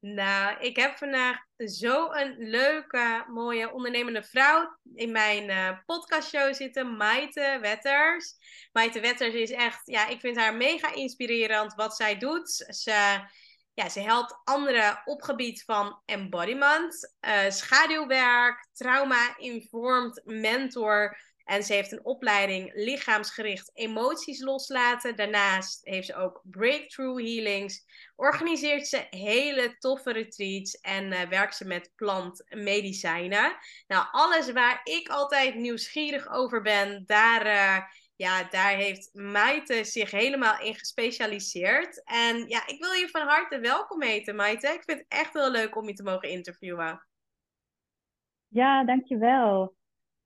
Nou, ik heb vandaag zo'n leuke, mooie ondernemende vrouw in mijn uh, podcastshow zitten, Maite Wetters. Maite Wetters is echt, ja, ik vind haar mega inspirerend wat zij doet. Ze, ja, ze helpt anderen op gebied van embodiment, uh, schaduwwerk, trauma-informed mentor en ze heeft een opleiding lichaamsgericht emoties loslaten. Daarnaast heeft ze ook breakthrough healings. Organiseert ze hele toffe retreats en uh, werkt ze met plantmedicijnen. Nou, alles waar ik altijd nieuwsgierig over ben, daar, uh, ja, daar heeft Maite zich helemaal in gespecialiseerd. En ja, ik wil je van harte welkom heten, Maite. Ik vind het echt heel leuk om je te mogen interviewen. Ja, dankjewel.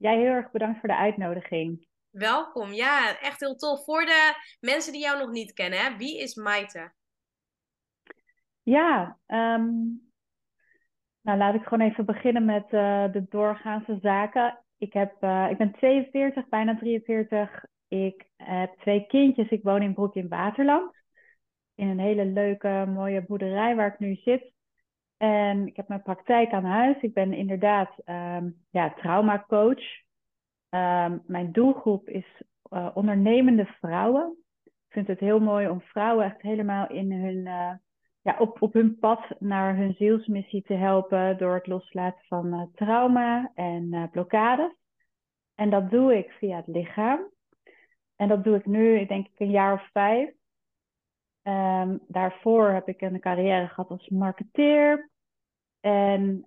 Jij heel erg bedankt voor de uitnodiging. Welkom, ja, echt heel tof. Voor de mensen die jou nog niet kennen, hè? wie is Maite? Ja, um, nou laat ik gewoon even beginnen met uh, de doorgaanse zaken. Ik, heb, uh, ik ben 42, bijna 43. Ik heb twee kindjes. Ik woon in Broek in Waterland. In een hele leuke, mooie boerderij waar ik nu zit. En ik heb mijn praktijk aan huis. Ik ben inderdaad um, ja, traumacoach. Um, mijn doelgroep is uh, ondernemende vrouwen. Ik vind het heel mooi om vrouwen echt helemaal in hun, uh, ja, op, op hun pad naar hun zielsmissie te helpen door het loslaten van uh, trauma en blokkades. En dat doe ik via het lichaam. En dat doe ik nu, denk ik, een jaar of vijf. Um, daarvoor heb ik een carrière gehad als marketeer. En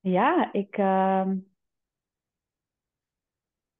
ja, ik. Uh,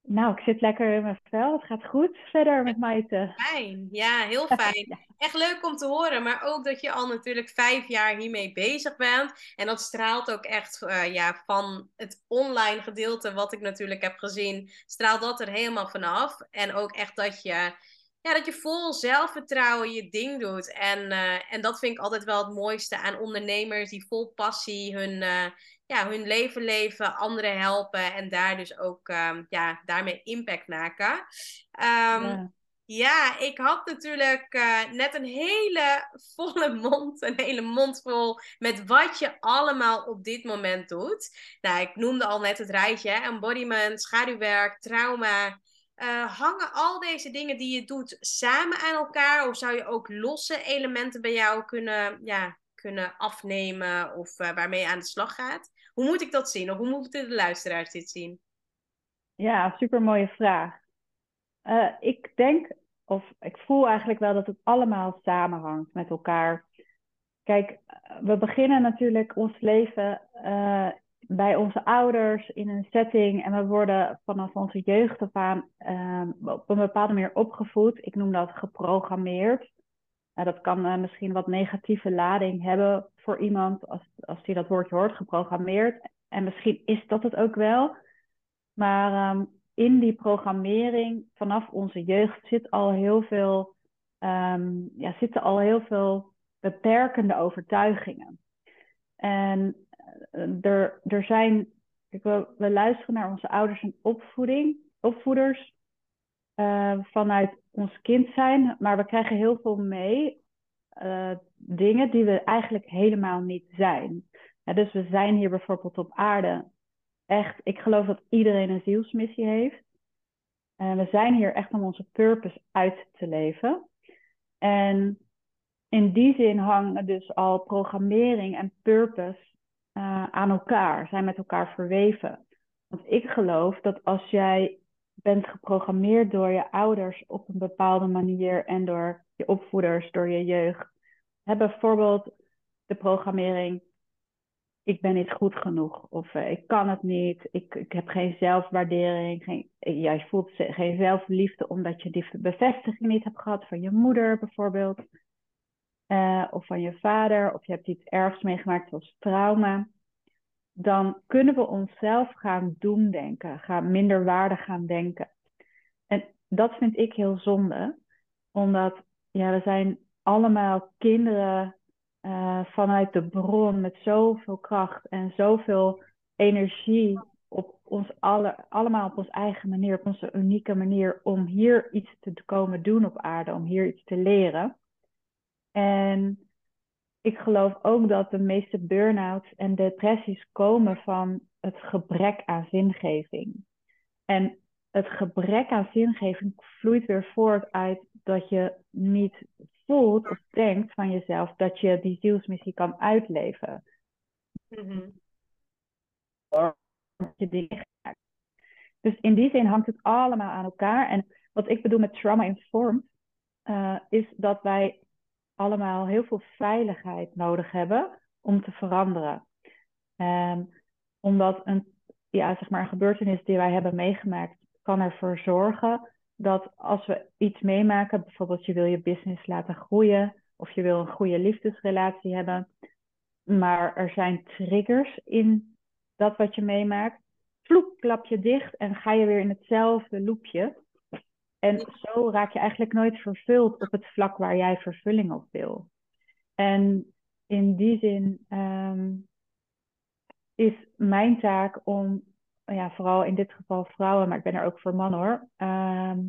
nou, ik zit lekker in mijn vel. Het gaat goed verder met Maite. Fijn, ja, heel fijn. Echt leuk om te horen, maar ook dat je al natuurlijk vijf jaar hiermee bezig bent. En dat straalt ook echt uh, ja, van het online gedeelte, wat ik natuurlijk heb gezien, straalt dat er helemaal vanaf. En ook echt dat je ja, dat je vol zelfvertrouwen je ding doet. En, uh, en dat vind ik altijd wel het mooiste aan ondernemers die vol passie hun, uh, ja, hun leven leven, anderen helpen en daar dus ook um, ja, daarmee impact maken. Um, ja. ja. ik had natuurlijk uh, net een hele volle mond, een hele mond vol met wat je allemaal op dit moment doet. Nou, ik noemde al net het rijtje: embodiment, schaduwwerk, trauma. Uh, hangen al deze dingen die je doet samen aan elkaar? Of zou je ook losse elementen bij jou kunnen, ja, kunnen afnemen of uh, waarmee je aan de slag gaat? Hoe moet ik dat zien? Of hoe moeten de luisteraars dit zien? Ja, super mooie vraag. Uh, ik denk, of ik voel eigenlijk wel dat het allemaal samenhangt met elkaar. Kijk, we beginnen natuurlijk ons leven bij onze ouders in een setting en we worden vanaf onze jeugd af aan um, op een bepaalde manier opgevoed. Ik noem dat geprogrammeerd. Uh, dat kan uh, misschien wat negatieve lading hebben voor iemand als, als die dat woordje hoort, geprogrammeerd. En misschien is dat het ook wel. Maar um, in die programmering vanaf onze jeugd zit al heel veel, um, ja, zitten al heel veel beperkende overtuigingen. En er, er zijn, we, luisteren naar onze ouders en opvoeding, opvoeders uh, vanuit ons kind zijn, maar we krijgen heel veel mee uh, dingen die we eigenlijk helemaal niet zijn. Dus we zijn hier bijvoorbeeld op aarde. Echt, ik geloof dat iedereen een zielsmissie heeft. En we zijn hier echt om onze purpose uit te leven. En in die zin hangen dus al programmering en purpose uh, aan elkaar, zijn met elkaar verweven. Want ik geloof dat als jij bent geprogrammeerd door je ouders op een bepaalde manier en door je opvoeders, door je jeugd. Hè, bijvoorbeeld de programmering, ik ben niet goed genoeg of uh, ik kan het niet, ik, ik heb geen zelfwaardering, geen, jij voelt geen zelfliefde omdat je die bevestiging niet hebt gehad van je moeder bijvoorbeeld uh, of van je vader, of je hebt iets ergs meegemaakt zoals trauma, dan kunnen we onszelf gaan doemdenken, gaan minder waarde gaan denken. En dat vind ik heel zonde, omdat ja, we zijn allemaal kinderen uh, vanuit de bron met zoveel kracht en zoveel energie op ons alle, allemaal op onze eigen manier, op onze unieke manier, om hier iets te komen doen op aarde, om hier iets te leren. En ik geloof ook dat de meeste burn-outs en depressies komen van het gebrek aan zingeving. En het gebrek aan zingeving vloeit weer voort uit dat je niet voelt of denkt van jezelf dat je die zielsmissie kan uitleven. Mm dingen Dus in die zin hangt het allemaal aan elkaar. En wat ik bedoel met trauma-informed, uh, is dat wij allemaal heel veel veiligheid nodig hebben om te veranderen. Um, omdat een, ja, zeg maar een gebeurtenis die wij hebben meegemaakt, kan ervoor zorgen dat als we iets meemaken, bijvoorbeeld je wil je business laten groeien of je wil een goede liefdesrelatie hebben, maar er zijn triggers in dat wat je meemaakt, vloek, klap je dicht en ga je weer in hetzelfde loopje. En zo raak je eigenlijk nooit vervuld op het vlak waar jij vervulling op wil. En in die zin ehm, is mijn taak om, ja, vooral in dit geval vrouwen, maar ik ben er ook voor mannen hoor, ehm,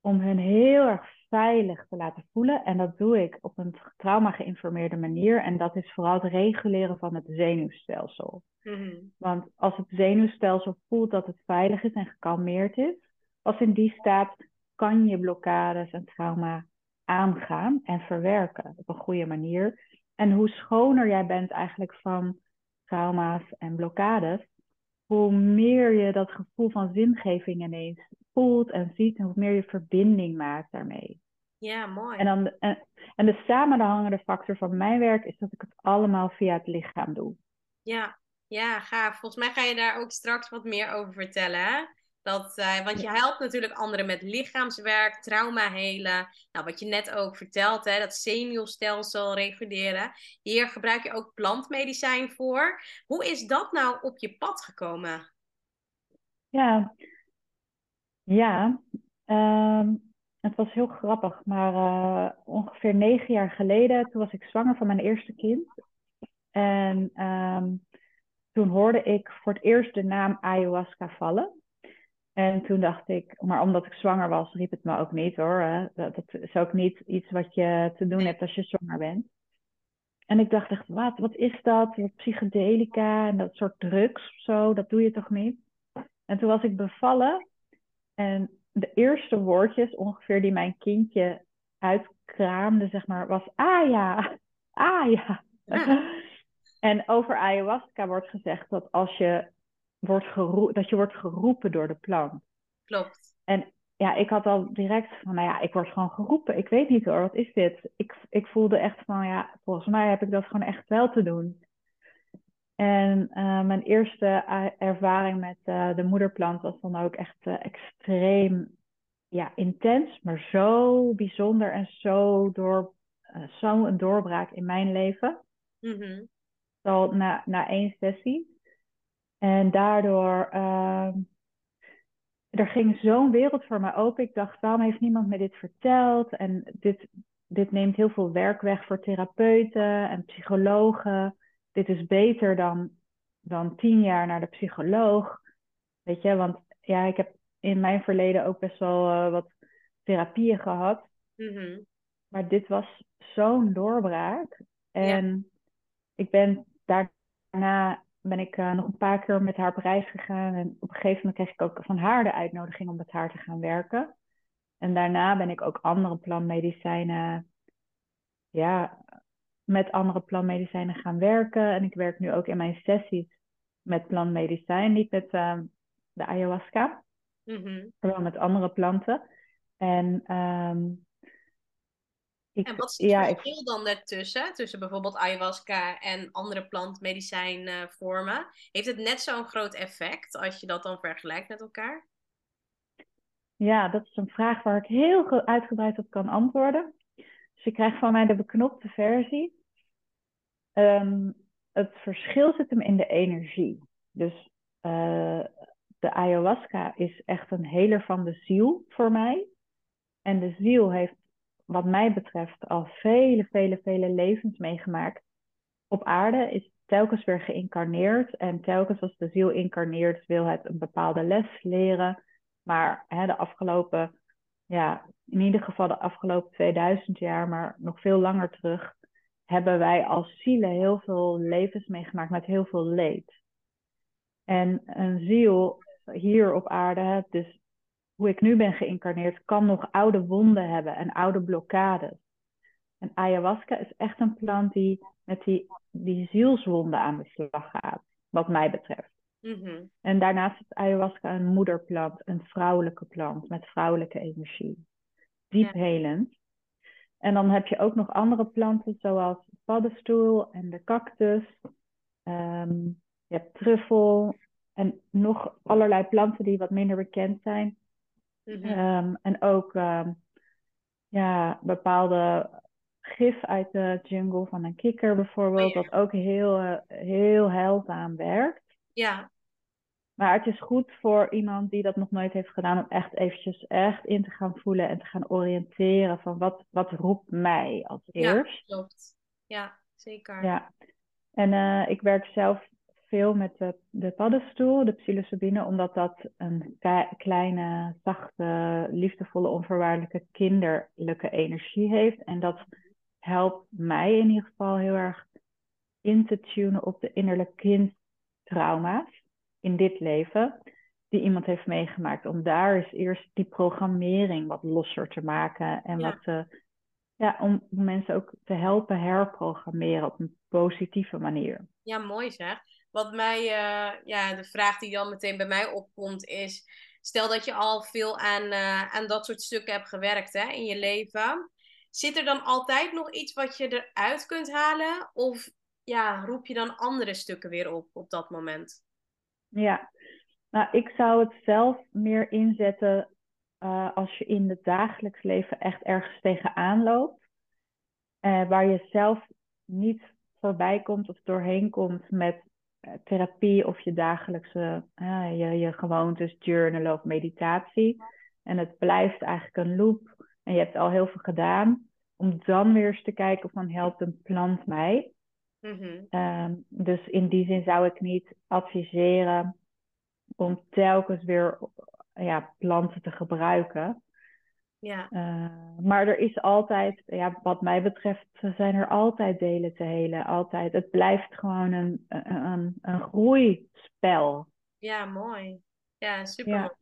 om hen heel erg veilig te laten voelen. En dat doe ik op een trauma geïnformeerde manier. En dat is vooral het reguleren van het zenuwstelsel. Mhm. Want als het zenuwstelsel voelt dat het veilig is en gekalmeerd is, als in die staat kan je blokkades en trauma aangaan en verwerken op een goede manier. En hoe schoner jij bent eigenlijk van trauma's en blokkades, hoe meer je dat gevoel van zingeving ineens voelt en ziet en hoe meer je verbinding maakt daarmee. Ja, mooi. En, dan, en, en de samenhangende factor van mijn werk is dat ik het allemaal via het lichaam doe. Ja, ja, gaaf. Volgens mij ga je daar ook straks wat meer over vertellen. Dat, uh, want je helpt natuurlijk anderen met lichaamswerk, trauma helen. Nou, wat je net ook vertelt, hè, dat zenuwstelsel reguleren. Hier gebruik je ook plantmedicijn voor. Hoe is dat nou op je pad gekomen? Ja, ja um, het was heel grappig. Maar uh, ongeveer negen jaar geleden, toen was ik zwanger van mijn eerste kind. En um, toen hoorde ik voor het eerst de naam ayahuasca vallen. En toen dacht ik, maar omdat ik zwanger was, riep het me ook niet hoor. Dat, dat, is ook niet iets wat je te doen hebt als je zwanger bent. En ik dacht echt, wat, wat is dat? Wat psychedelica en dat soort drugs of zo, dat doe je toch niet? En toen was ik bevallen en de eerste woordjes ongeveer die mijn kindje uitkraamde, zeg maar, was ah ja, ah ja. en over ayahuasca wordt gezegd dat als je wordt dat je wordt geroepen door de plant. Klopt. En ja, ik had al direct van, nou ja, ik word gewoon geroepen. Ik weet niet hoor, wat is dit? Ik, ik voelde echt van, ja, volgens mij heb ik dat gewoon echt wel te doen. En uh, mijn eerste ervaring met uh, de moederplant was dan ook echt uh, extreem ja, intens, maar zo bijzonder en zo door, zo een doorbraak in mijn leven. Mm -hmm. Al na, na één sessie. En daardoor, uh, er ging zo'n wereld voor mij open. Ik dacht, waarom heeft niemand me dit verteld? En dit, dit neemt heel veel werk weg voor therapeuten en psychologen. Dit is beter dan, dan tien jaar naar de psycholoog. Weet je, want ja, ik heb in mijn verleden ook best wel uh, wat therapieën gehad. Mm Maar dit was zo'n doorbraak. En ik ben daarna ben ik uh, nog een paar keer met haar op reis gegaan. En op een gegeven moment kreeg ik ook van haar de uitnodiging om met haar te gaan werken. En daarna ben ik ook andere planmedicijnen, ja, met andere planmedicijnen gaan werken. En ik werk nu ook in mijn sessies met planmedicijn, niet met uh, de ayahuasca, mm -hmm. maar wel met andere planten. En um, ik, en wat is het ja, verschil ik... dan ertussen? Tussen bijvoorbeeld ayahuasca en andere plantmedicijnvormen? Heeft het net zo'n groot effect als je dat dan vergelijkt met elkaar? Ja, dat is een vraag waar ik heel uitgebreid op kan antwoorden. Dus je krijgt van mij de beknopte versie. Um, het verschil zit hem in de energie. Dus uh, de ayahuasca is echt een heler van de ziel voor mij. En de ziel heeft wat mij betreft, al vele, vele, vele levens meegemaakt op aarde. Is telkens weer geïncarneerd. En telkens als de ziel incarneert, wil het een bepaalde les leren. Maar hè, de afgelopen, ja, in ieder geval de afgelopen 2000 jaar, maar nog veel langer terug, hebben wij als zielen heel veel levens meegemaakt met heel veel leed. En een ziel hier op aarde, dus hoe ik nu ben geïncarneerd, kan nog oude wonden hebben en oude blokkades. En ayahuasca is echt een plant die met die, die zielswonden aan de slag gaat, wat mij betreft. Mhm. En daarnaast is ayahuasca een moederplant, een vrouwelijke plant met vrouwelijke energie. Diep helend. En dan heb je ook nog andere planten zoals de paddenstoel en de cactus. Ehm, je hebt truffel en nog allerlei planten die wat minder bekend zijn. Mhm. Ehm, en ook ehm, ja, bepaalde gif uit de jungle van een kikker bijvoorbeeld, oh dat ook heel, uh, heel heilzaam werkt. Ja. Maar het is goed voor iemand die dat nog nooit heeft gedaan om echt eventjes echt in te gaan voelen en te gaan oriënteren van wat, wat roept mij als eerst. Ja, klopt. Ja, zeker. Ja. En uh, ik werk zelf veel met de, de paddenstoel, de psilocybine, omdat dat een kleine, zachte, liefdevolle, onvoorwaardelijke kinderlijke energie heeft. En dat helpt mij in ieder geval heel erg in te tunen op de innerlijke kindtrauma's in dit leven die iemand heeft meegemaakt. Om daar eens eerst die programmering wat losser te maken en wat te, ja, om mensen ook te helpen herprogrammeren op een positieve manier. Ja, mooi zeg. Wat mij, uh, ja, de vraag die dan meteen bij mij opkomt is, stel dat je al veel aan, uh, aan dat soort stukken hebt gewerkt hè, in je leven. Zit er dan altijd nog iets wat je eruit kunt halen? Of ja, roep je dan andere stukken weer op op dat moment? Ja, nou, ik zou het zelf meer inzetten uh, als je in het dagelijks leven echt ergens tegenaan loopt. Waar je zelf niet voorbij komt of doorheen komt met therapie of je dagelijkse je, je gewoontes, journal of meditatie. En het blijft eigenlijk een loop en je hebt al heel veel gedaan. Om dan weer eens te kijken van helpt een plant mij. Mm -hmm. dus in die zin zou ik niet adviseren om telkens weer ja, planten te gebruiken. Ja. Uh, maar er is altijd, ja, wat mij betreft, zijn er altijd delen te helen. Altijd. Het blijft gewoon een, een, een groeispel. Ja, mooi. Ja, super. Ja.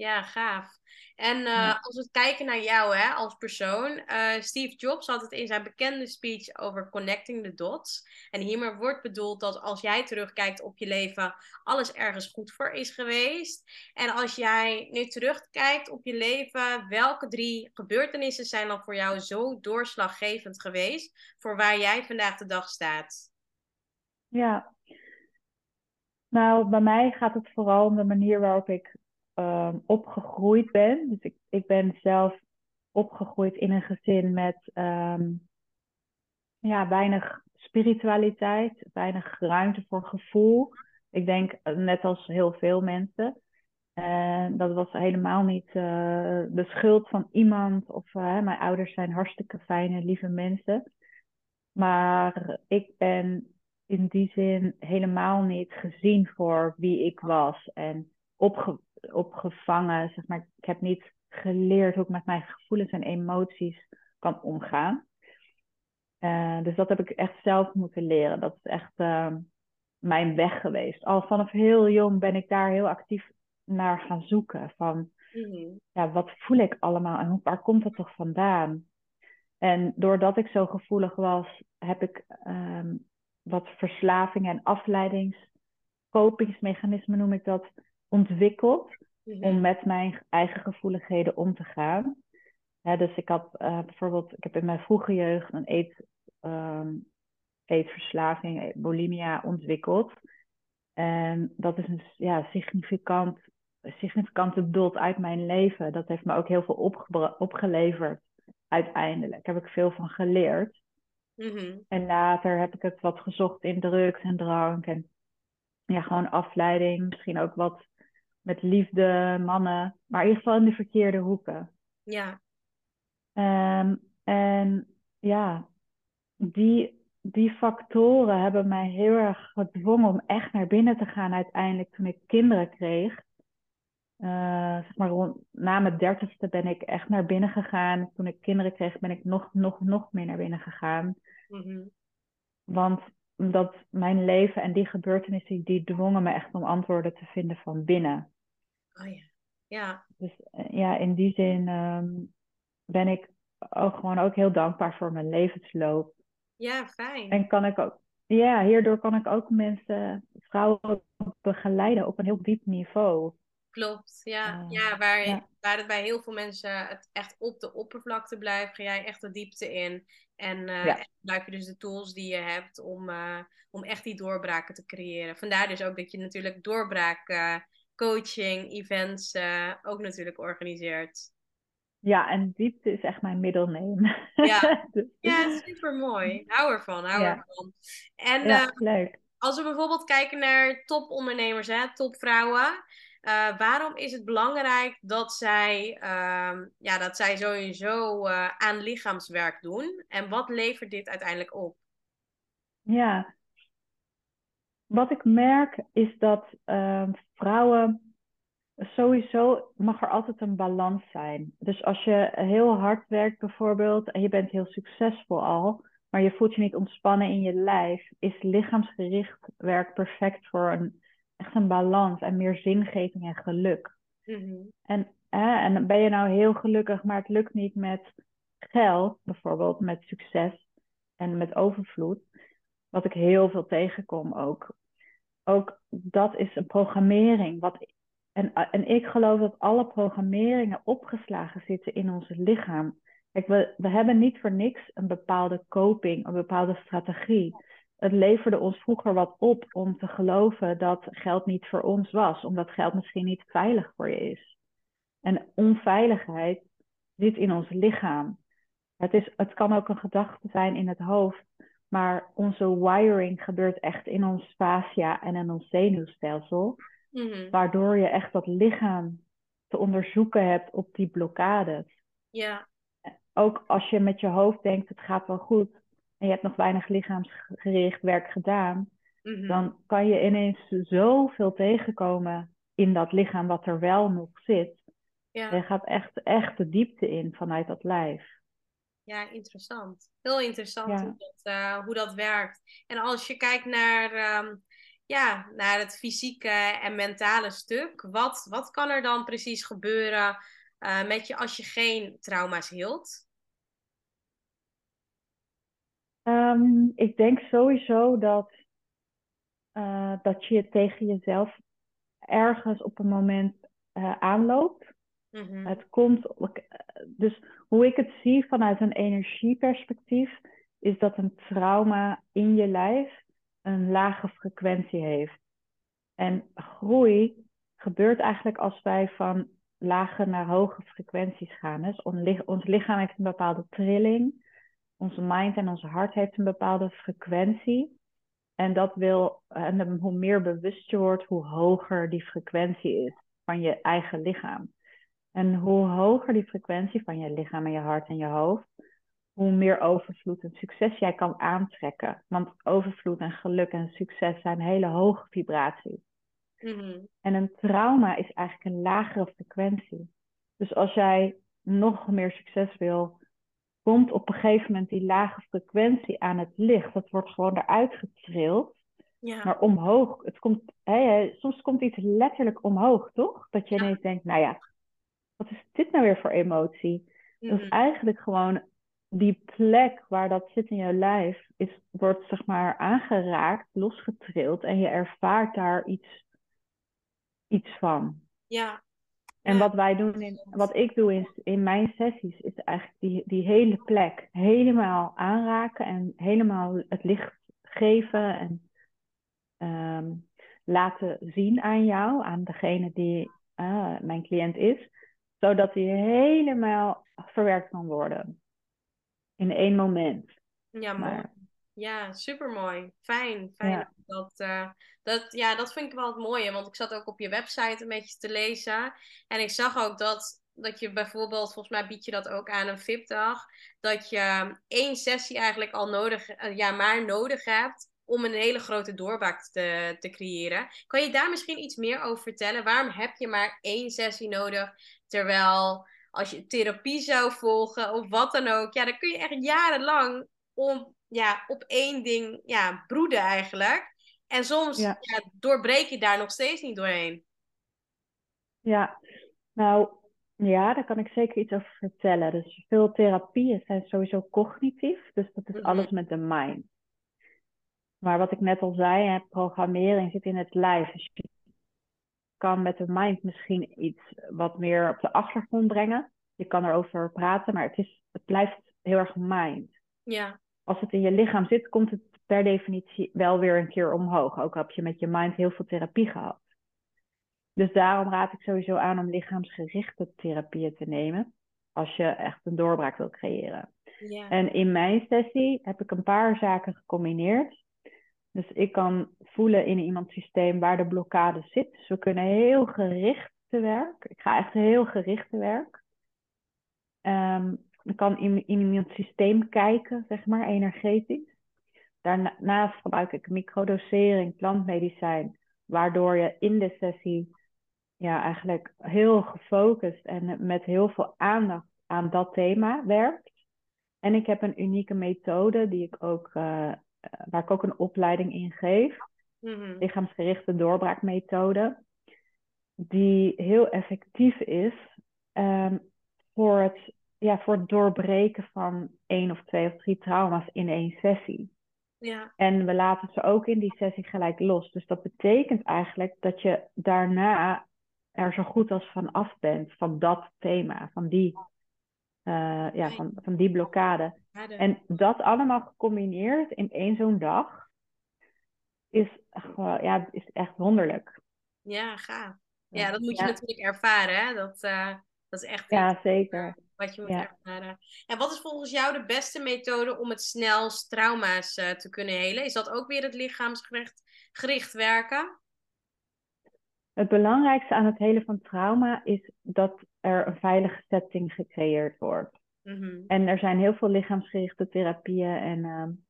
Ja, gaaf. En uh, als we kijken naar jou hè, als persoon. Uh, Steve Jobs had het in zijn bekende speech over connecting the dots. En hiermee wordt bedoeld dat als jij terugkijkt op je leven, alles ergens goed voor is geweest. En als jij nu terugkijkt op je leven, welke drie gebeurtenissen zijn dan voor jou zo doorslaggevend geweest voor waar jij vandaag de dag staat? Ja, nou, bij mij gaat het vooral om de manier waarop ik um, opgegroeid ben. Dus ik, ik ben zelf opgegroeid in een gezin met um, ja, weinig spiritualiteit, weinig ruimte voor gevoel. Ik denk eh, net als heel veel mensen. En dat was helemaal niet uh, de schuld van iemand. Of uh, mijn ouders zijn hartstikke fijne, lieve mensen. Maar ik ben in die zin helemaal niet gezien voor wie ik was. En opge opgevangen. Zeg maar, ik heb niet geleerd hoe ik met mijn gevoelens en emoties kan omgaan. Uh, dus dat heb ik echt zelf moeten leren. Dat is echt uh, mijn weg geweest. Al vanaf heel jong ben ik daar heel actief naar gaan zoeken. Van mm-hmm. ja, wat voel ik allemaal en waar komt dat toch vandaan? En doordat ik zo gevoelig was, heb ik um, wat verslavingen en afleidingskopingsmechanismen noem ik dat, ontwikkeld mhm. om met mijn eigen gevoeligheden om te gaan. dus ik had uh, bijvoorbeeld, ik heb in mijn vroege jeugd een eet, um, eetverslaving, bulimia ontwikkeld. En dat is een ja, significant, significante dot uit mijn leven. Dat heeft me ook heel veel opgeleverd uiteindelijk. Daar heb ik veel van geleerd. Mhm. En later heb ik het wat gezocht in drugs en drank en ja, gewoon afleiding. Misschien ook wat met liefde, mannen, maar in ieder geval in de verkeerde hoeken. Ja. Um, en ja, die, die factoren hebben mij heel erg gedwongen om echt naar binnen te gaan uiteindelijk toen ik kinderen kreeg. Uh, zeg maar rond, na mijn dertigste ben ik echt naar binnen gegaan. Toen ik kinderen kreeg, ben ik nog, nog, nog meer naar binnen gegaan. Mm want dat mijn leven en die gebeurtenissen, die dwongen me echt om antwoorden te vinden van binnen. Oh ja. Ja. Dus eh, ja, in die zin ehm, ben ik ook gewoon ook heel dankbaar voor mijn levensloop. Ja, fijn. En kan ik ook, ja, hierdoor kan ik ook mensen, vrouwen begeleiden op een heel diep niveau. Klopt, ja. Uh, ja, waar, ja. waar het bij heel veel mensen het echt op de oppervlakte blijft, ga jij echt de diepte in. En uh, ja. gebruik je dus de tools die je hebt om, uh, om echt die doorbraken te creëren. Vandaar dus ook dat je natuurlijk doorbraak coaching, events ook natuurlijk organiseert. Ja, en diepte is echt mijn middelneem. Ja, dus... ja super mooi. Hou ervan, hou ja. ervan. En ja, leuk. als we bijvoorbeeld kijken naar topondernemers, hè, topvrouwen. Uh, waarom is het belangrijk dat zij, uh, ja, dat zij sowieso uh, aan lichaamswerk doen? En wat levert dit uiteindelijk op? Ja, wat ik merk is dat ehm, vrouwen sowieso mag er altijd een balans zijn. Dus als je heel hard werkt bijvoorbeeld en je bent heel succesvol al, maar je voelt je niet ontspannen in je lijf, is lichaamsgericht werk perfect voor een echt een balans en meer zingeving en geluk. Mm-hmm. En, en ben je nou heel gelukkig, maar het lukt niet met geld, bijvoorbeeld met succes en met overvloed. Wat ik heel veel tegenkom ook. Ook dat is een programmering. Wat, en, en ik geloof dat alle programmeringen opgeslagen zitten in ons lichaam. Kijk, we, we hebben niet voor niks een bepaalde coping, een bepaalde strategie het leverde ons vroeger wat op om te geloven dat geld niet voor ons was, omdat geld misschien niet veilig voor je is. En onveiligheid zit in ons lichaam. Het, is, het kan ook een gedachte zijn in het hoofd, maar onze wiring gebeurt echt in ons fascia en in ons zenuwstelsel, mm-hmm. waardoor je echt dat lichaam te onderzoeken hebt op die blokkades. Ja. Ook als je met je hoofd denkt, het gaat wel goed, en je hebt nog weinig lichaamsgericht werk gedaan, mm-hmm. dan kan je ineens zoveel tegenkomen in dat lichaam wat er wel nog zit. Ja. Je gaat echt, echt de diepte in vanuit dat lijf. Ja, interessant. Heel interessant Ja. Hoe, dat, uh, hoe dat werkt. En als je kijkt naar, um, ja, naar het fysieke en mentale stuk, wat, wat kan er dan precies gebeuren uh, met je als je geen trauma's hield? Um, ik denk sowieso dat, uh, dat je tegen jezelf ergens op een moment uh, aanloopt. Mm-hmm. Het komt, dus hoe ik het zie vanuit een energieperspectief, is dat een trauma in je lijf een lage frequentie heeft. En groei gebeurt eigenlijk als wij van lage naar hoge frequenties gaan. Dus ons lichaam heeft een bepaalde trilling onze mind en ons hart heeft een bepaalde frequentie. En dat wil, en hoe meer bewust je wordt, hoe hoger die frequentie is van je eigen lichaam. En hoe hoger die frequentie van je lichaam en je hart en je hoofd, hoe meer overvloed en succes jij kan aantrekken. Want overvloed en geluk en succes zijn hele hoge vibraties. Mm-hmm. En een trauma is eigenlijk een lagere frequentie. Dus als jij nog meer succes wil, komt op een gegeven moment die lage frequentie aan het licht. Dat wordt gewoon eruit getrild. Ja. Maar omhoog. Het komt, soms komt iets letterlijk omhoog, toch? Dat je Ja. ineens denkt, nou ja, wat is dit nou weer voor emotie? Dat is eigenlijk gewoon die plek waar dat zit in je lijf, is, wordt zeg maar aangeraakt, losgetrild en je ervaart daar iets, iets van. Ja. En wat wij doen, in, wat ik doe in, in mijn sessies, is eigenlijk die, die hele plek helemaal aanraken en helemaal het licht geven en ehm, laten zien aan jou, aan degene die ah, mijn cliënt is, zodat die helemaal verwerkt kan worden. In één moment. Ja. Maar, Ja, supermooi. Fijn, fijn. Ja. Dat, eh, dat, ja, dat vind ik wel het mooie, want ik zat ook op je website een beetje te lezen. En ik zag ook dat, dat je bijvoorbeeld, volgens mij bied je dat ook aan een VIP-dag, dat je één sessie eigenlijk al nodig, eh, ja, maar nodig hebt om een hele grote doorbraak te, te creëren. Kan je daar misschien iets meer over vertellen? Waarom heb je maar één sessie nodig, terwijl als je therapie zou volgen of wat dan ook, ja, dan kun je echt jarenlang om ja, op één ding ja, broeden eigenlijk. En soms ja. doorbreek je daar nog steeds niet doorheen. Ja, nou ja, daar kan ik zeker iets over vertellen. Dus veel therapieën zijn sowieso cognitief, dus dat is mhm. alles met de mind. Maar wat ik net al zei, programmering zit in het lijf. Dus je kan met de mind misschien iets wat meer op de achtergrond brengen. Je kan erover praten, maar het, is, het blijft heel erg mind. Ja. Als het in je lichaam zit, komt het per definitie wel weer een keer omhoog. Ook heb je met je mind heel veel therapie gehad. Dus daarom raad ik sowieso aan om lichaamsgerichte therapieën te nemen. Als je echt een doorbraak wil creëren. Ja. En in mijn sessie heb ik een paar zaken gecombineerd. Dus ik kan voelen in iemands systeem waar de blokkade zit. Dus we kunnen heel gericht te werk. Ik ga echt heel gericht te werk. Um, ik kan in, in iemands systeem kijken, zeg maar, energetisch. Daarnaast gebruik ik microdosering, plantmedicijn, waardoor je in de sessie ja, eigenlijk heel gefocust en met heel veel aandacht aan dat thema werkt. En ik heb een unieke methode die ik ook, uh, waar ik ook een opleiding in geef. Mm-hmm. Lichaamsgerichte doorbraakmethode. Die heel effectief is um, voor, het, ja, voor het doorbreken van één of twee of drie trauma's in één sessie. Ja. En we laten ze ook in die sessie gelijk los. Dus dat betekent eigenlijk dat je daarna er zo goed als van af bent van dat thema, van die, uh, ja, van, van die blokkade. En dat allemaal gecombineerd in één zo'n dag is, ja, is echt wonderlijk. Ja, gaaf. Ja, dat moet je natuurlijk ervaren. Hè? Dat, uh, dat is echt ja, zeker. Wat je moet ervaren. En wat is volgens jou de beste methode om het snelst trauma's uh, te kunnen helen? Is dat ook weer het lichaamsgericht gericht werken? Het belangrijkste aan het helen van trauma is dat er een veilige setting gecreëerd wordt. Mm-hmm. En er zijn heel veel lichaamsgerichte therapieën en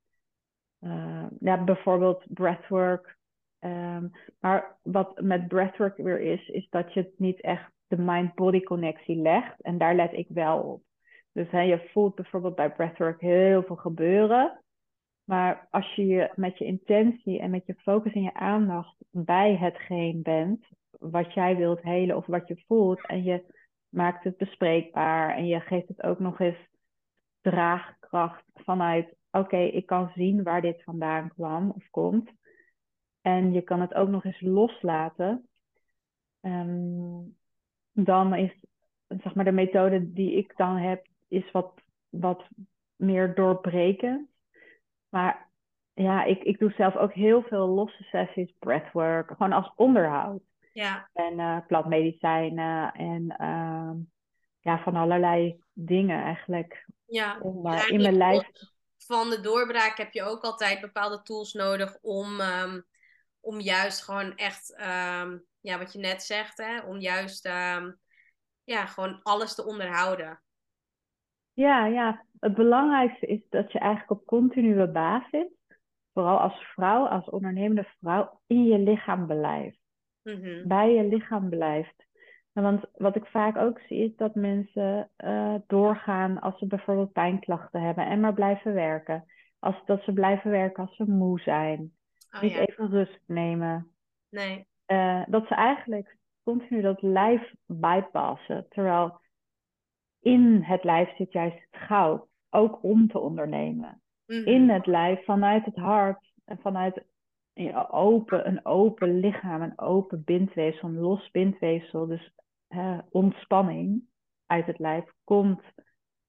uh, ja, bijvoorbeeld breathwork. Um, maar wat met breathwork weer is, is dat je het niet echt de mind-body connectie legt. En daar let ik wel op. Dus hè, je voelt bijvoorbeeld bij breathwork heel veel gebeuren. Maar als je, je met je intentie en met je focus en je aandacht bij hetgeen bent, wat jij wilt helen of wat je voelt, en je maakt het bespreekbaar en je geeft het ook nog eens draagkracht vanuit, oké, ik kan zien waar dit vandaan kwam of komt. En je kan het ook nog eens loslaten. Um, dan is zeg maar, de methode die ik dan heb, is wat, wat meer doorbrekend. Maar ja, ik, ik doe zelf ook heel veel losse sessies, breathwork, gewoon als onderhoud. Ja. En uh, plantmedicijnen en uh, ja, van allerlei dingen eigenlijk. Ja, om, uh, in mijn lijf. Van de doorbraak heb je ook altijd bepaalde tools nodig om, um, om juist gewoon echt um, ja, wat je net zegt, hè, om juist um, ja, gewoon alles te onderhouden. Ja, ja, het belangrijkste is dat je eigenlijk op continue basis, vooral als vrouw, als ondernemende vrouw, in je lichaam blijft. Mm-hmm. Bij je lichaam blijft. Want wat ik vaak ook zie is dat mensen uh, doorgaan als ze bijvoorbeeld pijnklachten hebben en maar blijven werken. Als, dat ze blijven werken als ze moe zijn. Oh, Niet ja. even rust nemen. Nee. Uh, dat ze eigenlijk continu dat lijf bypassen. Terwijl in het lijf zit juist het goud. Ook om te ondernemen. In het lijf, vanuit het hart en vanuit een open, een open lichaam, een open bindweefsel, een los bindweefsel. Dus uh, ontspanning uit het lijf komt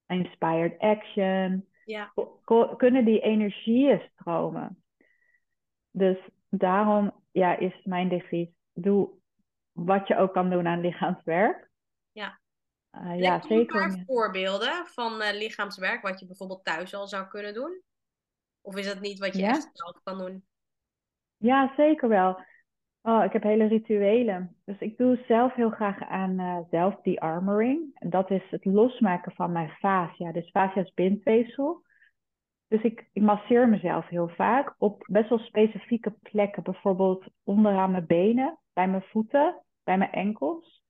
inspired action. Ja. Kunnen die energieën stromen. Dus daarom ja, is mijn devies, doe wat je ook kan doen aan lichaamswerk. Ja. Uh, ja, zeker. Een paar voorbeelden van uh, lichaamswerk, wat je bijvoorbeeld thuis al zou kunnen doen? Of is dat niet wat je Ja. echt zelf kan doen? Ja, zeker wel. Oh, ik heb hele rituelen. Dus ik doe zelf heel graag aan uh, zelf-de-armoring. En dat is het losmaken van mijn fascia. Dus fascia is bindweefsel. Dus ik, ik masseer mezelf heel vaak op best wel specifieke plekken. Bijvoorbeeld onderaan mijn benen, bij mijn voeten, bij mijn enkels.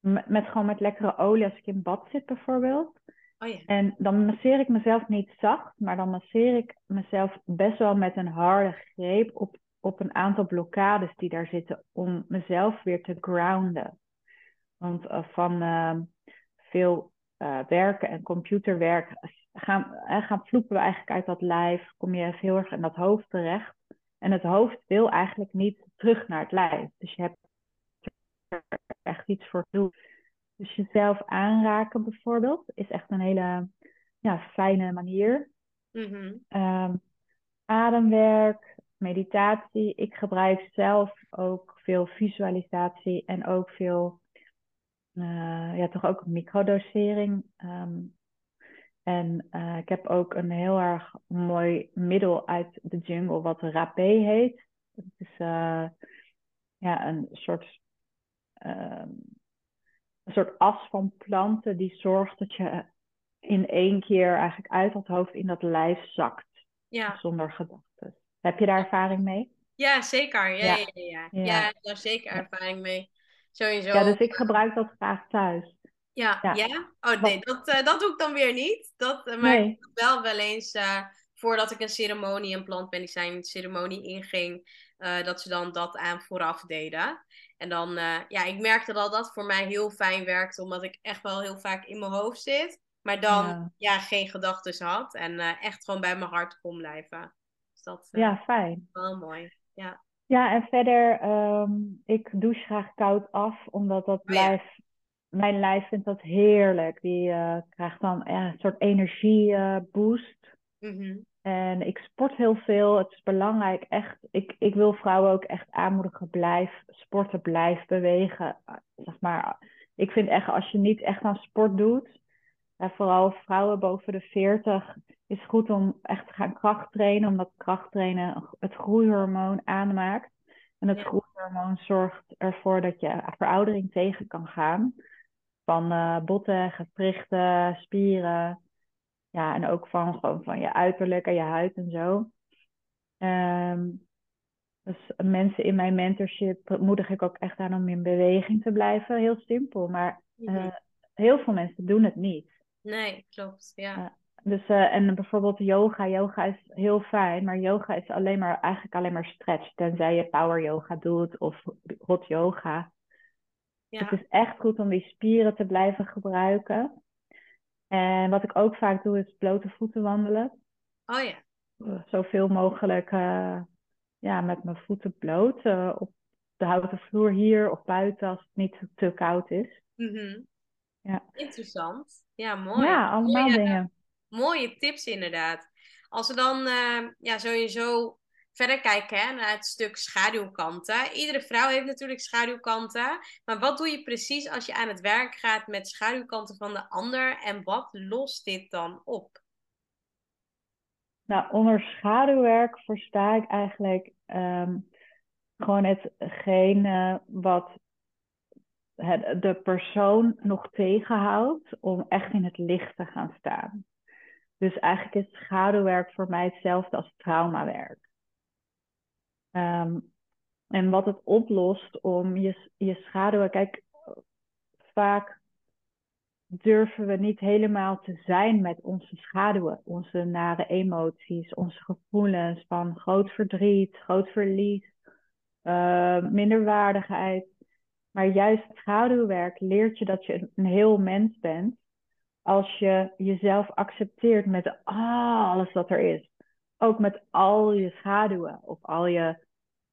Met, met gewoon met lekkere olie als ik in bad zit bijvoorbeeld. Oh ja. En dan masseer ik mezelf niet zacht, maar dan masseer ik mezelf best wel met een harde greep op, op een aantal blokkades die daar zitten om mezelf weer te grounden. Want uh, van uh, veel uh, werken en computerwerk gaan, gaan vloepen we eigenlijk uit dat lijf, kom je heel erg in dat hoofd terecht. En het hoofd wil eigenlijk niet terug naar het lijf. Dus je hebt er echt iets voor te doen. Dus jezelf aanraken bijvoorbeeld is echt een hele ja, fijne manier. Mm-hmm. Um, ademwerk, meditatie. Ik gebruik zelf ook veel visualisatie en ook veel, uh, ja, toch ook microdosering. Um, en uh, ik heb ook een heel erg mooi middel uit de jungle, wat rapé heet. Het is uh, ja, een soort een soort as van planten die zorgt dat je in één keer eigenlijk uit dat hoofd in dat lijf zakt. Ja. Zonder gedachten. Heb je daar ervaring mee? Ja, zeker. Ja, ja. ja, ja. ja. ja daar zeker ervaring mee. Sowieso. Ja, dus ik gebruik dat graag thuis. Ja, ja. Oh nee, dat, uh, dat doe ik dan weer niet. Dat, uh, maar nee. ik wel wel eens, uh, voordat ik een ceremonie, een plantmedicijn ceremonie inging, dat ze dan dat aan vooraf deden. En dan, ja, ik merkte dat dat voor mij heel fijn werkte, omdat ik echt wel heel vaak in mijn hoofd zit. Maar dan, ja, ja geen gedachten had en echt gewoon bij mijn hart kon blijven. Dus dat ja, fijn. Wel mooi, ja. Ja, en verder, um, ik douche graag koud af, omdat dat oh, lijf, ja. Mijn lijf vindt dat heerlijk. Die krijgt dan een soort energieboost. Mm -hmm. En ik sport heel veel. Het is belangrijk, echt. Ik, ik wil vrouwen ook echt aanmoedigen. Blijf sporten, blijf bewegen. Zeg maar, ik vind echt, als je niet echt aan sport doet, en vooral vrouwen boven de 40, is het goed om echt te gaan krachttrainen, omdat krachttrainen het groeihormoon aanmaakt. En het groeihormoon zorgt ervoor dat je veroudering tegen kan gaan. Van uh, botten, gewrichten, spieren. Ja, en ook van, gewoon van je uiterlijk en je huid en zo. Um, dus mensen in mijn mentorship moedig ik ook echt aan om in beweging te blijven. Heel simpel, maar uh, mm-hmm. heel veel mensen doen het niet. Nee, klopt, ja. Uh, dus, uh, en bijvoorbeeld yoga. Yoga is heel fijn, maar yoga is alleen maar, eigenlijk alleen maar stretch. Tenzij je power yoga doet of hot yoga. Ja. Het is echt goed om die spieren te blijven gebruiken. En wat ik ook vaak doe, is blote voeten wandelen. Oh ja. Zoveel mogelijk uh, ja, met mijn voeten bloot. Uh, op de houten vloer hier of buiten als het niet te koud is. Mm -hmm. ja. Interessant. Ja, mooi. Ja, allemaal mooie, dingen. Mooie tips inderdaad. Als we dan uh, ja, sowieso verder kijken hè, naar het stuk schaduwkanten. Iedere vrouw heeft natuurlijk schaduwkanten. Maar wat doe je precies als je aan het werk gaat met schaduwkanten van de ander? En wat lost dit dan op? Nou, onder schaduwwerk versta ik eigenlijk um, gewoon hetgene wat de persoon nog tegenhoudt om echt in het licht te gaan staan. Dus eigenlijk is schaduwwerk voor mij hetzelfde als traumawerk. Um, en wat het oplost om je, je schaduwen. Kijk, vaak durven we niet helemaal te zijn met onze schaduwen, onze nare emoties, onze gevoelens van groot verdriet, groot verlies, uh, minderwaardigheid. Maar juist schaduwwerk leert je dat je een heel mens bent als je jezelf accepteert met alles wat er is. Ook met al je schaduwen of al je,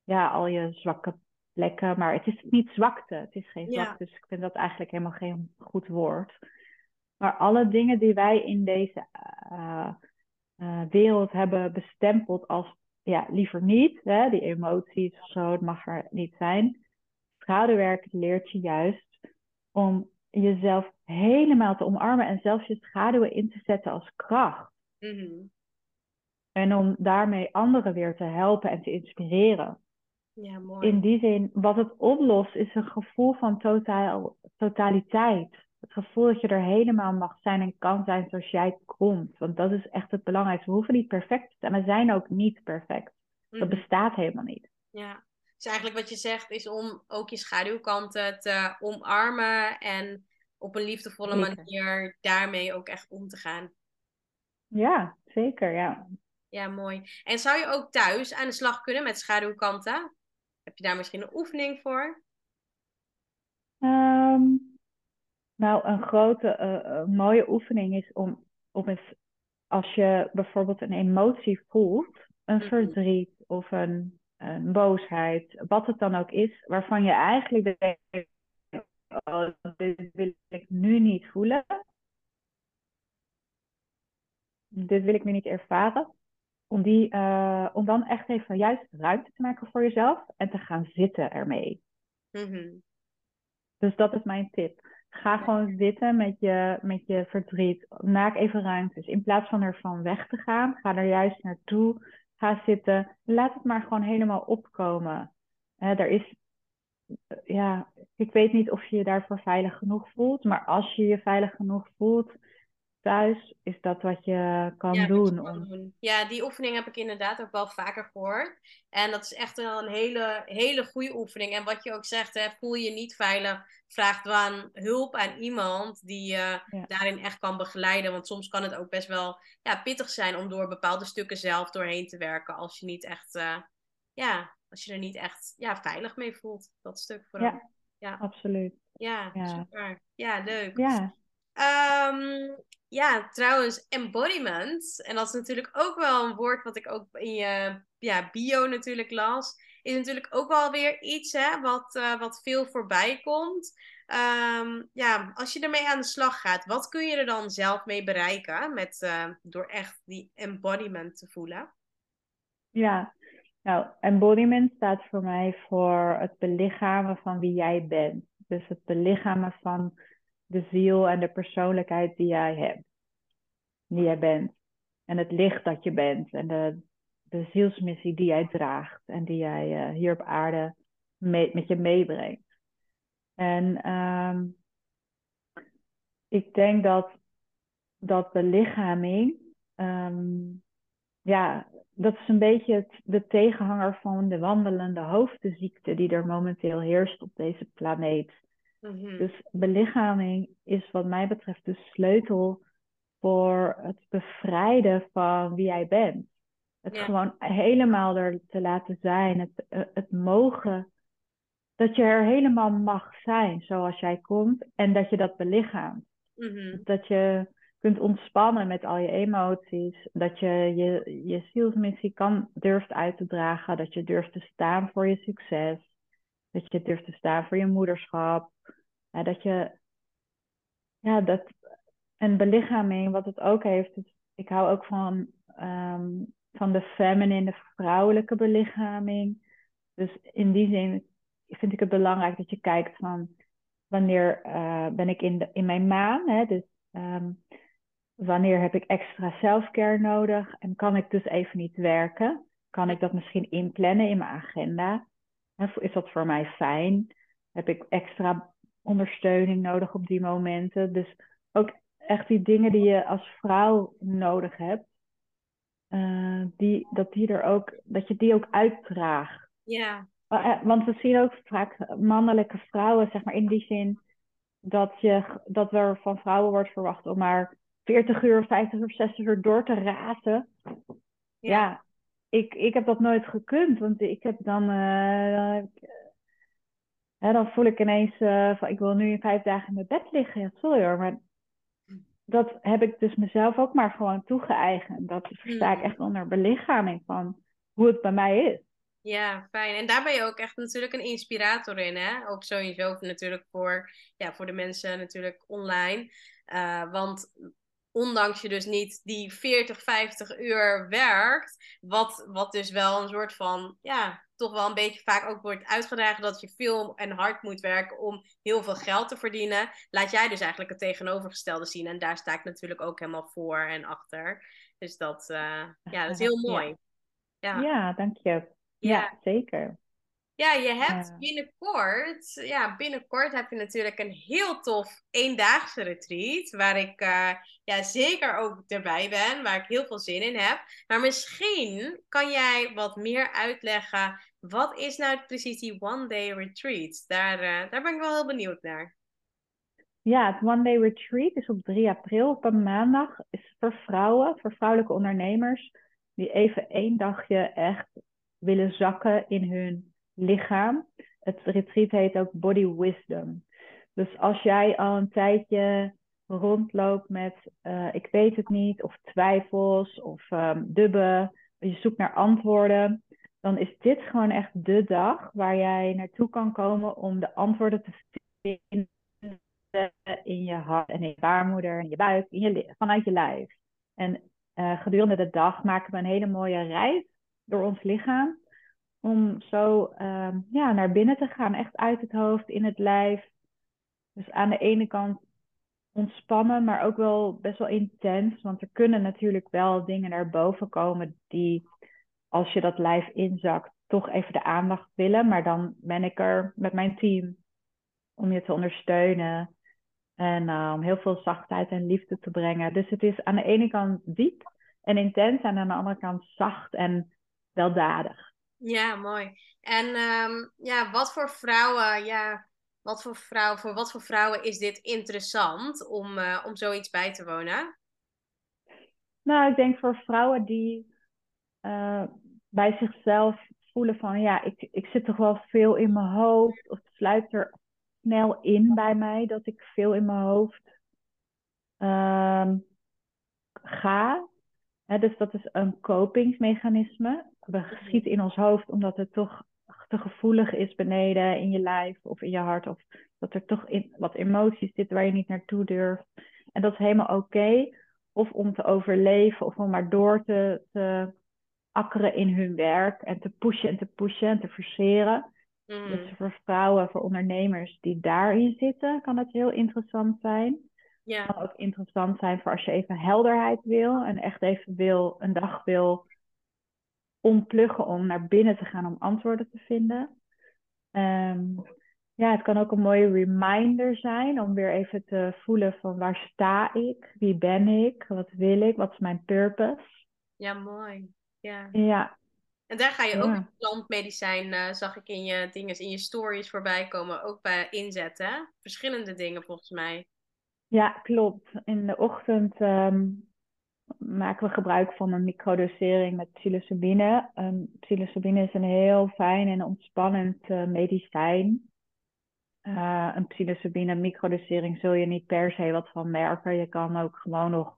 ja, al je zwakke plekken. Maar het is niet zwakte. Het is geen zwakte. Ja. Dus ik vind dat eigenlijk helemaal geen goed woord. Maar alle dingen die wij in deze uh, uh, wereld hebben bestempeld als ja, liever niet, hè, die emoties of zo, het mag er niet zijn. Schaduwwerk leert je juist om jezelf helemaal te omarmen en zelfs je schaduwen in te zetten als kracht. Mm -hmm. En om daarmee anderen weer te helpen en te inspireren. Ja, mooi. In die zin, wat het oplost, is een gevoel van totaal, totaliteit. Het gevoel dat je er helemaal mag zijn en kan zijn zoals jij komt. Want dat is echt het belangrijkste. We hoeven niet perfect te zijn. We zijn ook niet perfect. Dat mm -hmm. bestaat helemaal niet. Ja, dus eigenlijk wat je zegt is om ook je schaduwkanten te omarmen en op een liefdevolle manier daarmee ook echt om te gaan. Ja, zeker, ja. Ja, mooi. En zou je ook thuis aan de slag kunnen met schaduwkanten? Heb je daar misschien een oefening voor? Ehm, nou, een grote, uh, mooie oefening is om, om eens, als je bijvoorbeeld een emotie voelt, een mhm. verdriet of een, een, boosheid, wat het dan ook is, waarvan je eigenlijk denkt, oh, dit wil ik nu niet voelen. Dit wil ik nu niet ervaren. Om, die, uh, om dan echt even juist ruimte te maken voor jezelf en te gaan zitten ermee. Mm Dus dat is mijn tip. Ga gewoon zitten met je, met je verdriet. Maak even ruimte. Dus in plaats van ervan weg te gaan, ga er juist naartoe. Ga zitten. Laat het maar gewoon helemaal opkomen. er is, ja, ik weet niet of je je daarvoor veilig genoeg voelt. Maar als je je veilig genoeg voelt, thuis is dat wat je kan ja, doen. Om... Ja, die oefening heb ik inderdaad ook wel vaker gehoord. En dat is echt wel een hele, hele goede oefening. En wat je ook zegt, hè, voel je niet veilig, vraag dan hulp aan iemand die je daarin echt kan begeleiden. Want soms kan het ook best wel ja, pittig zijn om door bepaalde stukken zelf doorheen te werken. Als je niet echt, uh, ja, als je er niet echt ja, veilig mee voelt. Dat stuk vooral. Ja, ja. absoluut. Ja, ja, super. Ja, leuk. Ja. Um, ja, trouwens, embodiment. En dat is natuurlijk ook wel een woord wat ik ook in je ja, bio natuurlijk las. Is natuurlijk ook wel weer iets hè, wat, uh, wat veel voorbij komt. Um, ja, als je ermee aan de slag gaat, wat kun je er dan zelf mee bereiken met, uh, door echt die embodiment te voelen? Ja, nou, embodiment staat voor mij voor het belichamen van wie jij bent. Dus het belichamen van de ziel en de persoonlijkheid die jij hebt. Die jij bent. En het licht dat je bent. En de, de zielsmissie die jij draagt. En die jij uh, hier op aarde mee, met je meebrengt. En um, ik denk dat, dat belichaming. Um, ja, dat is een beetje de tegenhanger van de wandelende hoofdenziekte die er momenteel heerst op deze planeet. Mhm. Dus belichaming is wat mij betreft de sleutel voor het bevrijden van wie jij bent. Het gewoon helemaal er te laten zijn. Het, eh, het mogen. Dat je er helemaal mag zijn zoals jij komt. En dat je dat belichaamt. Mhm. Dat je kunt ontspannen met al je emoties. Dat je je, je zielsmissie kan, durft uit te dragen. Dat je durft te staan voor je succes. Dat je durft te staan voor je moederschap. Dat je, ja, dat, en belichaming, wat het ook heeft, ik hou ook van, um, van de feminine, de vrouwelijke belichaming. Dus in die zin vind ik het belangrijk dat je kijkt van wanneer uh, ben ik in, de, in mijn maan, hè, dus um, wanneer heb ik extra selfcare nodig en kan ik dus even niet werken? Kan ik dat misschien inplannen in mijn agenda? Is dat voor mij fijn? Heb ik extra ondersteuning nodig op die momenten. Dus ook echt die dingen die je als vrouw nodig hebt, uh, die, dat, die er ook, dat je die ook uitdraagt. Ja. Uh, want we zien ook vaak mannelijke vrouwen, zeg maar in die zin dat, je, dat er van vrouwen wordt verwacht om maar 40 uur, 50 uur, 60 uur door te razen. Ja, ja ik, ik heb dat nooit gekund, want ik heb dan, uh, dan voel ik ineens uh, van ik wil nu in vijf dagen in mijn bed liggen. Ja, sorry hoor, maar dat heb ik dus mezelf ook maar gewoon toegeëigend. Dat versta ik hmm. echt onder belichaming van hoe het bij mij is. Ja, fijn. En daar ben je ook echt natuurlijk een inspirator in, hè? Ook sowieso natuurlijk voor, ja, voor de mensen natuurlijk online. Uh, want ondanks je dus niet die 40, 50 uur werkt, wat, wat dus wel een soort van, ja, toch wel een beetje vaak ook wordt uitgedragen dat je veel en hard moet werken om heel veel geld te verdienen, laat jij dus eigenlijk het tegenovergestelde zien. En daar sta ik natuurlijk ook helemaal voor en achter. Dus dat, uh, ja, dat is heel mooi. Ja, ja dank je. Ja, ja zeker. Ja, je hebt binnenkort, ja, binnenkort heb je natuurlijk een heel tof eendaagse retreat. Waar ik uh, ja, zeker ook erbij ben, waar ik heel veel zin in heb. Maar misschien kan jij wat meer uitleggen. Wat is nou precies die one day retreat? Daar, uh, daar ben ik wel heel benieuwd naar. ja, het One Day Retreat is op 3 april op een maandag. Is voor vrouwen, voor vrouwelijke ondernemers die even één dagje echt willen zakken in hun lichaam. Het retreat heet ook Body Wisdom. Dus als jij al een tijdje rondloopt met uh, ik weet het niet, of twijfels, of um, dubben, je zoekt naar antwoorden, dan is dit gewoon echt de dag waar jij naartoe kan komen om de antwoorden te vinden in je hart en in je baarmoeder, in je buik, je, vanuit je lijf. En uh, gedurende de dag maken we een hele mooie reis door ons lichaam. Om zo uh, ja, naar binnen te gaan, echt uit het hoofd, in het lijf. Dus aan de ene kant ontspannen, maar ook wel best wel intens. Want er kunnen natuurlijk wel dingen naar boven komen die, als je dat lijf inzakt, toch even de aandacht willen. Maar dan ben ik er met mijn team om je te ondersteunen. En uh, om heel veel zachtheid en liefde te brengen. Dus het is aan de ene kant diep en intens. En aan de andere kant zacht en weldadig. Ja, mooi. En um, ja, wat voor vrouwen, ja, wat voor vrouwen, voor wat voor vrouwen is dit interessant om, uh, om zoiets bij te wonen? Nou, ik denk voor vrouwen die uh, bij zichzelf voelen van ja, ik, ik zit toch wel veel in mijn hoofd. Of het sluit er snel in bij mij dat ik veel in mijn hoofd uh, ga. dus dat is een kopingsmechanisme. We mhm. schieten in ons hoofd omdat het toch te gevoelig is beneden in je lijf of in je hart. Of dat er toch in, wat emoties zitten waar je niet naartoe durft. En dat is helemaal oké. Of om te overleven of om maar door te, te akkeren in hun werk. En te pushen en te pushen en te forceren. Mm. Dus voor vrouwen, voor ondernemers die daarin zitten, kan het heel interessant zijn. Ja. Het kan ook interessant zijn voor als je even helderheid wil en echt even wil, een dag wil ontpluggen om naar binnen te gaan om antwoorden te vinden. Um, ja, het kan ook een mooie reminder zijn om weer even te voelen van waar sta ik, wie ben ik, wat wil ik, wat is mijn purpose. Ja, mooi. Ja. ja. En daar ga je ook ja. plantmedicijn, uh, zag ik in je dingen, in je stories voorbij komen, ook bij inzetten. Verschillende dingen volgens mij. Ja, klopt. In de ochtend um, maken we gebruik van een microdosering met psilocybine. Um, psilocybine is een heel fijn en ontspannend uh, medicijn. Uh, een psilocybine microdosering zul je niet per se wat van merken. Je kan ook gewoon nog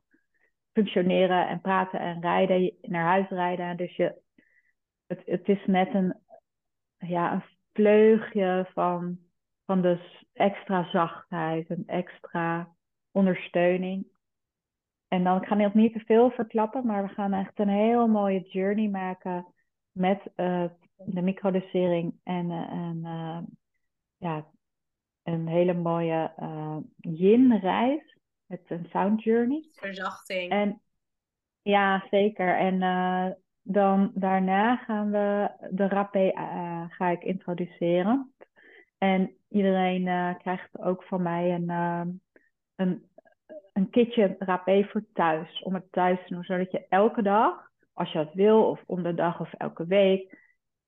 functioneren en praten en rijden, naar huis rijden. Dus je het, het is net een, ja, een vleugje van, van dus extra zachtheid, een extra ondersteuning. En dan, ik ga nog niet te veel verklappen, maar we gaan echt een heel mooie journey maken met uh, de microdosering en, uh, en uh, ja, een hele mooie yin-reis met een sound journey. Verzachting. En ja, zeker. En dan daarna gaan we de rapé uh, ga ik introduceren. En iedereen uh, krijgt ook van mij een, uh, een, een kitje rapé voor thuis. Om het thuis te doen, zodat je elke dag, als je dat wil, of om de dag of elke week,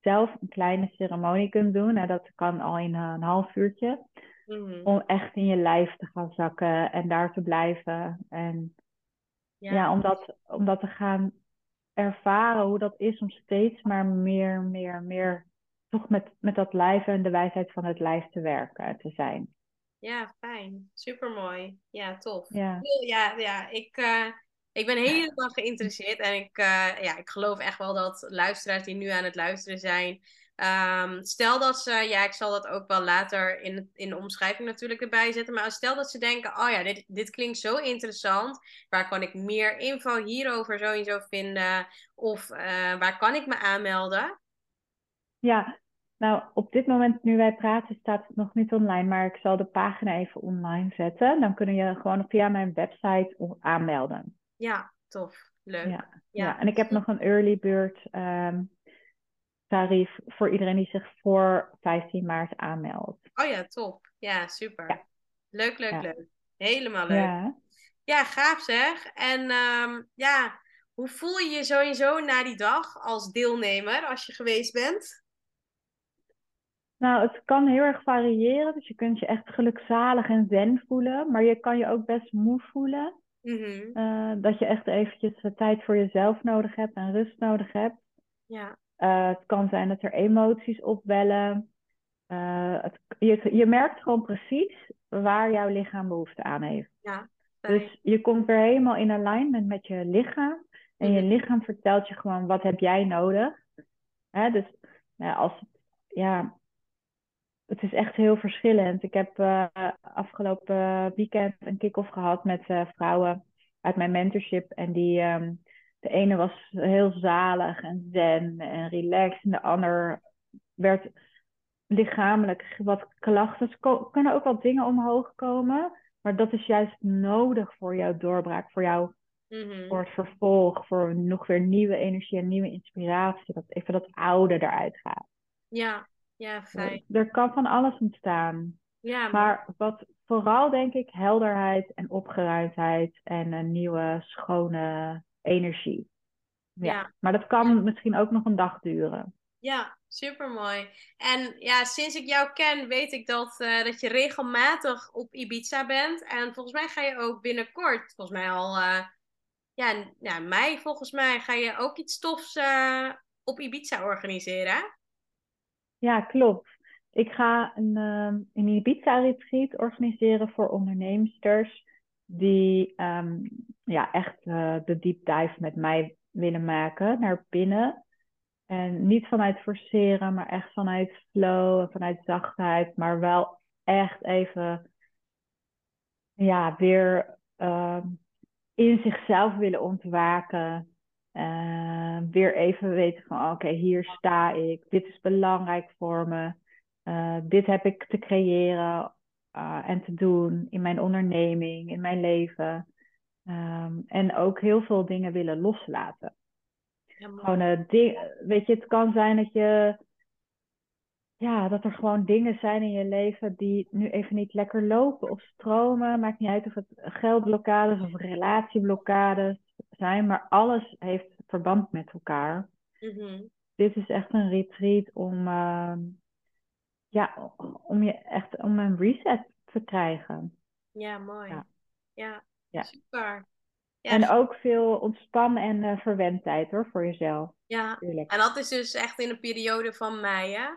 zelf een kleine ceremonie kunt doen. Nou, dat kan al in een half uurtje. Mm. Om echt in je lijf te gaan zakken en daar te blijven. En ja, ja om, dat, om dat te gaan ervaren hoe dat is om steeds maar meer, meer, meer toch met, met dat lijf en de wijsheid van het lijf te werken, te zijn. Ja, fijn. Supermooi. Ja, tof. Ja, ja, ja ik, uh, ik ben helemaal geïnteresseerd. En ik, uh, ja, ik geloof echt wel dat luisteraars die nu aan het luisteren zijn, Um, stel dat ze, ja, ik zal dat ook wel later in, in de omschrijving natuurlijk erbij zetten. Maar stel dat ze denken: oh ja, dit, dit klinkt zo interessant. Waar kan ik meer info hierover sowieso vinden? Of uh, waar kan ik me aanmelden? Ja, nou, op dit moment, nu wij praten, staat het nog niet online. Maar ik zal de pagina even online zetten. Dan kunnen je gewoon via mijn website aanmelden. Ja, tof. Leuk. Ja, ja. ja. en ik heb nog een early bird. Um, tarief voor iedereen die zich voor 15 maart aanmeldt. Oh ja, top. Ja, super. Leuk, leuk, leuk. Helemaal leuk. Ja, ja gaaf zeg. En um, ja, hoe voel je je sowieso na die dag als deelnemer als je geweest bent? Nou, het kan heel erg variëren. Dus je kunt je echt gelukzalig en zen voelen. Maar je kan je ook best moe voelen. Mhm. Uh, dat je echt eventjes tijd voor jezelf nodig hebt en rust nodig hebt. Ja. Uh, het kan zijn dat er emoties opwellen. Uh, het, je, je merkt gewoon precies waar jouw lichaam behoefte aan heeft. Ja. Dus je komt weer helemaal in alignment met je lichaam. En je Mhm. lichaam vertelt je gewoon wat heb jij nodig. Hè? Dus nou, als het, ja, het is echt heel verschillend. Ik heb uh, afgelopen weekend een kick-off gehad met uh, vrouwen uit mijn mentorship. En die, um, de ene was heel zalig en zen en relaxed. En de ander werd lichamelijk wat klachten. Er kunnen ook wat dingen omhoog komen. Maar dat is juist nodig voor jouw doorbraak, voor jou, Mhm. voor het vervolg, voor nog weer nieuwe energie en nieuwe inspiratie. Dat even dat oude eruit gaat. Ja, ja, fijn. Er kan van alles ontstaan. Ja, maar Maar wat vooral denk ik helderheid en opgeruimdheid en een nieuwe schone energie. Ja. Ja. Maar dat kan Ja. misschien ook nog een dag duren. Ja, supermooi. En ja, sinds ik jou ken, weet ik dat, eh, dat je regelmatig op Ibiza bent. En volgens mij ga je ook binnenkort, volgens mij al, eh, ja, ja, mei volgens mij, ga je ook iets tofs eh, op Ibiza organiseren. Ja, klopt. Ik ga een, ehm, een Ibiza-retreat organiseren voor onderneemsters die ehm, ja, echt eh, de deep dive met mij willen maken naar binnen. En niet vanuit forceren, maar echt vanuit flow en vanuit zachtheid, maar wel echt even ja, weer ehm, in zichzelf willen ontwaken. Eh, weer even weten van oké, hier sta ik. Dit is belangrijk voor me. Eh, dit heb ik te creëren eh, en te doen in mijn onderneming, in mijn leven. Ehm, en ook heel veel dingen willen loslaten. Ja. Gewoon, ding, weet je, het kan zijn dat je, ja, dat er gewoon dingen zijn in je leven die nu even niet lekker lopen of stromen. Maakt niet uit of het geldblokkades of relatieblokkades zijn, maar alles heeft verband met elkaar. Mhm. Dit is echt een retreat om, ehm, ja, om je echt om een reset te krijgen. Ja, mooi. Ja. Ja, Ja. super. Ja, En ook veel ontspannen en eh, verwendheid hoor, voor jezelf. ja. Tuurlijk. En dat is dus echt in de periode van mei, hè?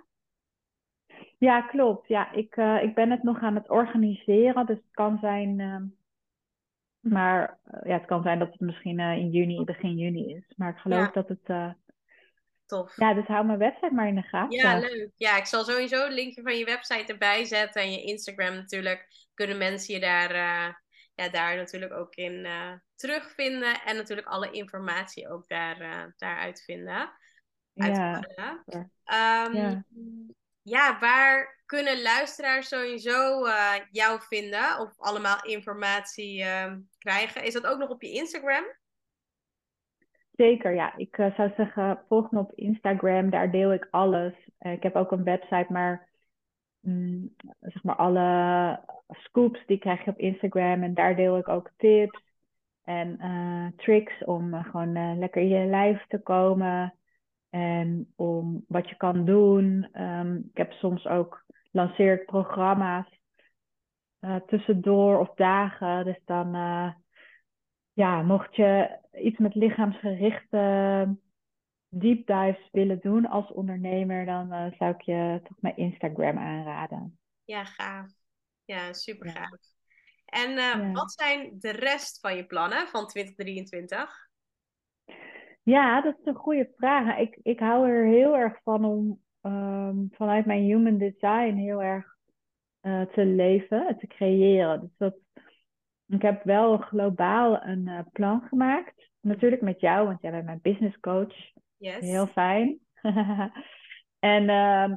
Ja, klopt. Ja, ik, eh, ik ben het nog aan het organiseren. Dus het kan zijn. Maar eh, ja, het kan zijn dat het misschien eh, in juni, begin juni is. Maar ik geloof Ja. dat het. eh, Tof. ja, dus hou mijn website maar in de gaten. Ja, leuk. Ja, ik zal sowieso een linkje van je website erbij zetten. En je Instagram natuurlijk. Kunnen mensen je daar, ja, daar natuurlijk ook in terugvinden. En natuurlijk alle informatie ook daar, daaruit vinden. Ja, Uitvinden. super. Ehm, Ja. ja, waar kunnen luisteraars sowieso eh, jou vinden? Of allemaal informatie ehm, krijgen? Is dat ook nog op je Instagram? Zeker, ja. Ik eh, zou zeggen, volg me op Instagram. Daar deel ik alles. Eh, ik heb ook een website, maar mm, zeg maar alle scoops die krijg je op Instagram. En daar deel ik ook tips en tricks om gewoon lekker in je lijf te komen. En om wat je kan doen. Ehm, ik heb soms ook lanceer ik programma's eh, tussendoor of dagen. Dus dan, eh, ja, mocht je iets met lichaamsgerichte deep dives willen doen als ondernemer, dan eh, zou ik je toch mijn Instagram aanraden. Ja, gaaf. Ja, super Ja. gaaf. En eh, Ja. wat zijn de rest van je plannen van 2023? Ja, dat is een goede vraag. Ik, ik hou er heel erg van om ehm, vanuit mijn human design heel erg eh, te leven, te creëren. Dus dat, ik heb wel globaal een eh, plan gemaakt. Natuurlijk met jou, want jij bent mijn business coach. Yes. Heel fijn. en, ehm,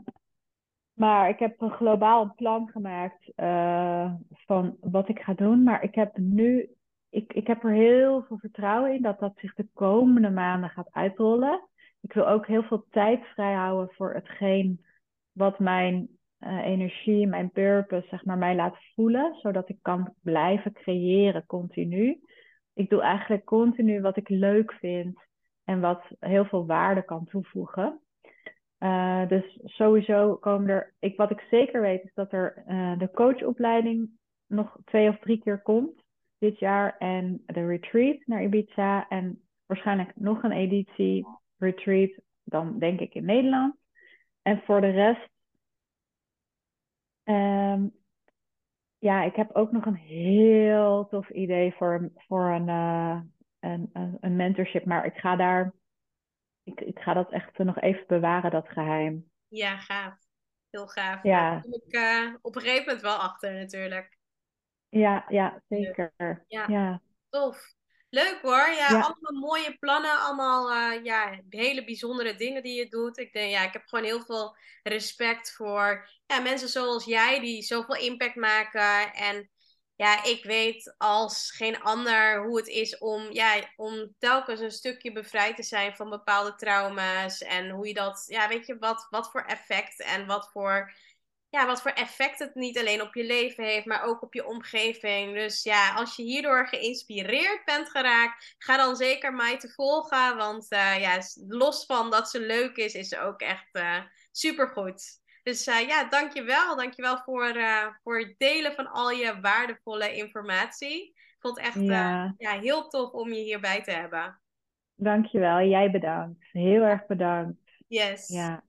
maar ik heb een globaal plan gemaakt eh, van wat ik ga doen. Maar ik heb nu, ik, ik heb er heel veel vertrouwen in dat dat zich de komende maanden gaat uitrollen. Ik wil ook heel veel tijd vrijhouden voor hetgeen wat mijn eh, energie, mijn purpose, zeg maar, mij laat voelen. Zodat ik kan blijven creëren continu. Ik doe eigenlijk continu wat ik leuk vind en wat heel veel waarde kan toevoegen. Uh, dus sowieso komen er. Ik, wat ik zeker weet is dat er uh, de coachopleiding nog twee of drie keer komt dit jaar. En de retreat naar Ibiza. En waarschijnlijk nog een editie retreat. Dan denk ik in Nederland. En voor de rest. Um, ja, ik heb ook nog een heel tof idee voor, voor een, uh, een, een, een mentorship. Maar ik ga daar ik, ik ga dat echt nog even bewaren, dat geheim. Ja, gaaf. Heel gaaf. Ja. Daar kom ik uh, op een gegeven moment wel achter natuurlijk. Ja, ja zeker. Ja. ja. Tof. Leuk hoor. Ja, allemaal mooie plannen. Allemaal uh, ja, hele bijzondere dingen die je doet. Ik denk, ja, ik heb gewoon heel veel respect voor ja, mensen zoals jij die zoveel impact maken. En ja, ik weet als geen ander hoe het is om, ja, om telkens een stukje bevrijd te zijn van bepaalde trauma's. En hoe je dat, ja, weet je, wat, wat voor effect en wat voor, ja, wat voor effect het niet alleen op je leven heeft, maar ook op je omgeving. Dus ja, als je hierdoor geïnspireerd bent geraakt, ga dan zeker mij te volgen. Want uh, ja, los van dat ze leuk is, is ze ook echt uh, supergoed. Dus uh, ja, dankjewel. Dankjewel voor, voor het delen van al je waardevolle informatie. Ik vond het echt ja. Ja, heel tof om je hierbij te hebben. Dankjewel. Jij bedankt. Heel erg bedankt. Yes. Ja.